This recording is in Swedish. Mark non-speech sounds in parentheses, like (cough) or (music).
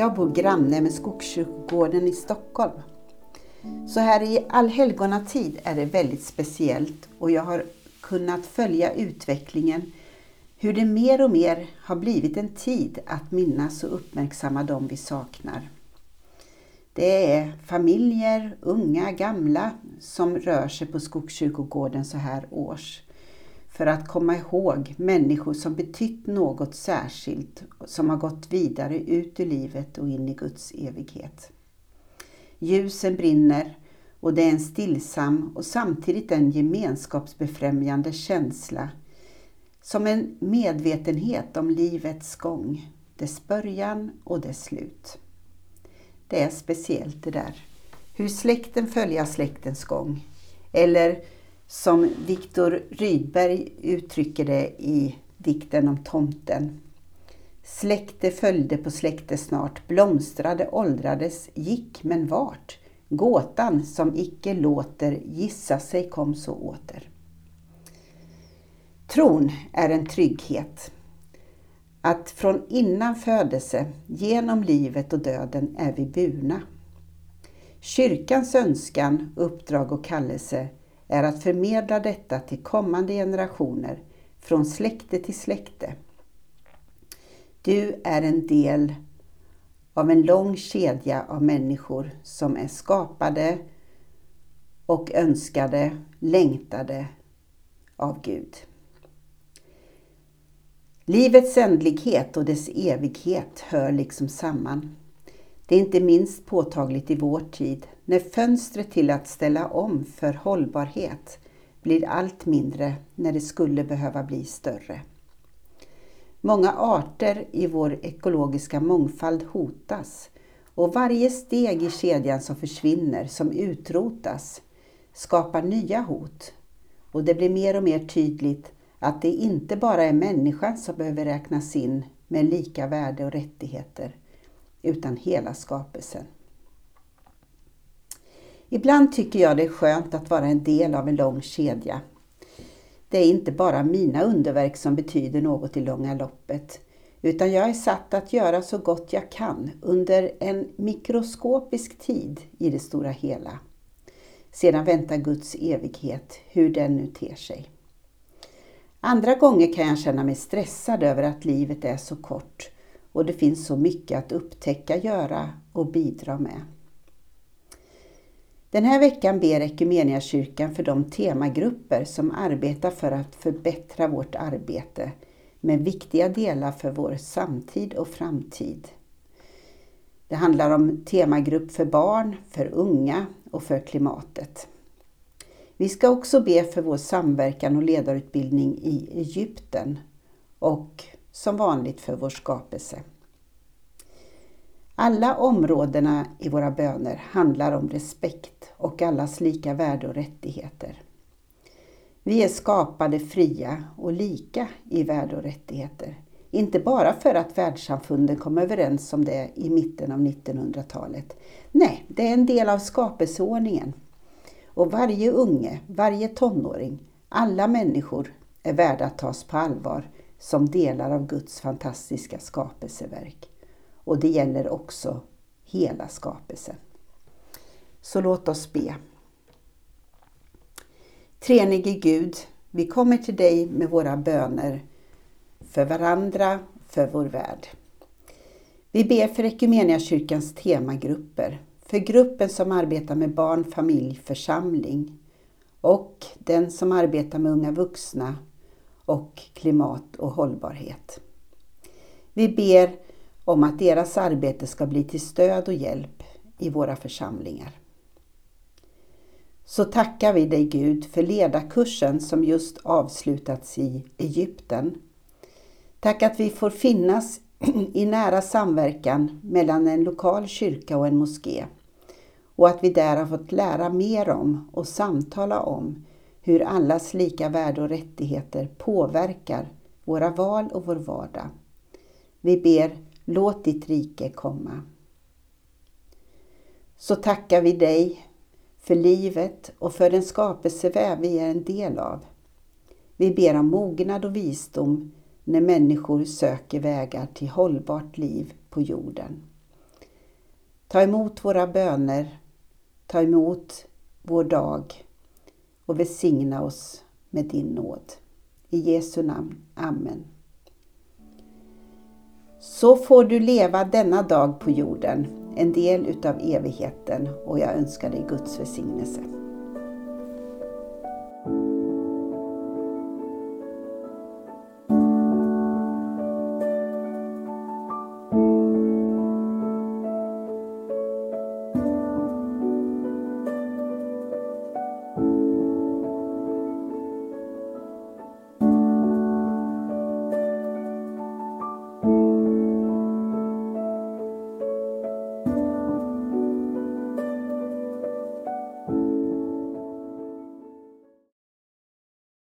Jag bor granne med Skogskyrkogården i Stockholm. Så här i allhelgonatid är det väldigt speciellt och jag har kunnat följa utvecklingen hur det mer och mer har blivit en tid att minnas och uppmärksamma dem vi saknar. Det är familjer, unga, gamla som rör sig på Skogskyrkogården så här års för att komma ihåg människor som betytt något särskilt, som har gått vidare ut ur livet och in i Guds evighet. Ljusen brinner och det är en stillsam och samtidigt en gemenskapsbefrämjande känsla som en medvetenhet om livets gång, dess början och dess slut. Det är speciellt det där. Hur släkten följer släktens gång. Eller som Viktor Rydberg uttrycker det i dikten om tomten. Släkte följde på släkte snart, blomstrade, åldrades, gick men vart? Gåtan som icke låter gissa sig kom så åter. Tron är en trygghet. Att från innan födelse, genom livet och döden är vi burna. Kyrkans önskan, uppdrag och kallelse är att förmedla detta till kommande generationer, från släkte till släkte. Du är en del av en lång kedja av människor som är skapade och önskade, längtade av Gud. Livets ändlighet och dess evighet hör liksom samman. Det är inte minst påtagligt i vår tid när fönstret till att ställa om för hållbarhet blir allt mindre när det skulle behöva bli större. Många arter i vår ekologiska mångfald hotas och varje steg i kedjan som försvinner, som utrotas, skapar nya hot. Och det blir mer och mer tydligt att det inte bara är människan som behöver räknas in med lika värde och rättigheter, utan hela skapelsen. Ibland tycker jag det är skönt att vara en del av en lång kedja. Det är inte bara mina underverk som betyder något i långa loppet, utan jag är satt att göra så gott jag kan under en mikroskopisk tid i det stora hela. Sedan väntar Guds evighet, hur den nu ter sig. Andra gånger kan jag känna mig stressad över att livet är så kort och det finns så mycket att upptäcka, göra och bidra med. Den här veckan ber Equmeniakyrkan för de temagrupper som arbetar för att förbättra vårt arbete med viktiga delar för vår samtid och framtid. Det handlar om temagrupp för barn, för unga och för klimatet. Vi ska också be för vår samverkan och ledarutbildning i Egypten och som vanligt för vår skapelse. Alla områdena i våra böner handlar om respekt och allas lika värde och rättigheter. Vi är skapade fria och lika i värde och rättigheter. Inte bara för att världssamfunden kom överens om det i mitten av 1900-talet. Nej, det är en del av skapelseordningen. Och varje unge, varje tonåring, alla människor är värda att tas på allvar som delar av Guds fantastiska skapelseverk. Och det gäller också hela skapelsen. Så låt oss be. Treenige Gud, vi kommer till dig med våra böner för varandra, för vår värld. Vi ber för Equmeniakyrkans temagrupper, för gruppen som arbetar med barn, familj, församling och den som arbetar med unga vuxna och klimat och hållbarhet. Vi ber om att deras arbete ska bli till stöd och hjälp i våra församlingar. Så tackar vi dig Gud för ledarkursen som just avslutats i Egypten. Tack att vi får finnas (clears throat) i nära samverkan mellan en lokal kyrka och en moské och att vi där har fått lära mer om och samtala om hur allas lika värde och rättigheter påverkar våra val och vår vardag. Vi ber Låt ditt rike komma. Så tackar vi dig för livet och för den skapelseväv vi är en del av. Vi ber om mognad och visdom när människor söker vägar till hållbart liv på jorden. Ta emot våra böner, ta emot vår dag och välsigna oss med din nåd. I Jesu namn. Amen. Så får du leva denna dag på jorden, en del utav evigheten och jag önskar dig Guds välsignelse.